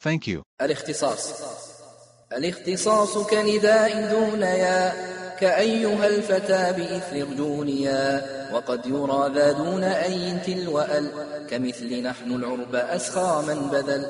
Thank you. الاختصاص الاختصاص كنداء دون يا كأيها الفتى بإثر ارجونيا وقد يرى ذا دون أي تلو أل كمثل نحن العرب أسخى من بذل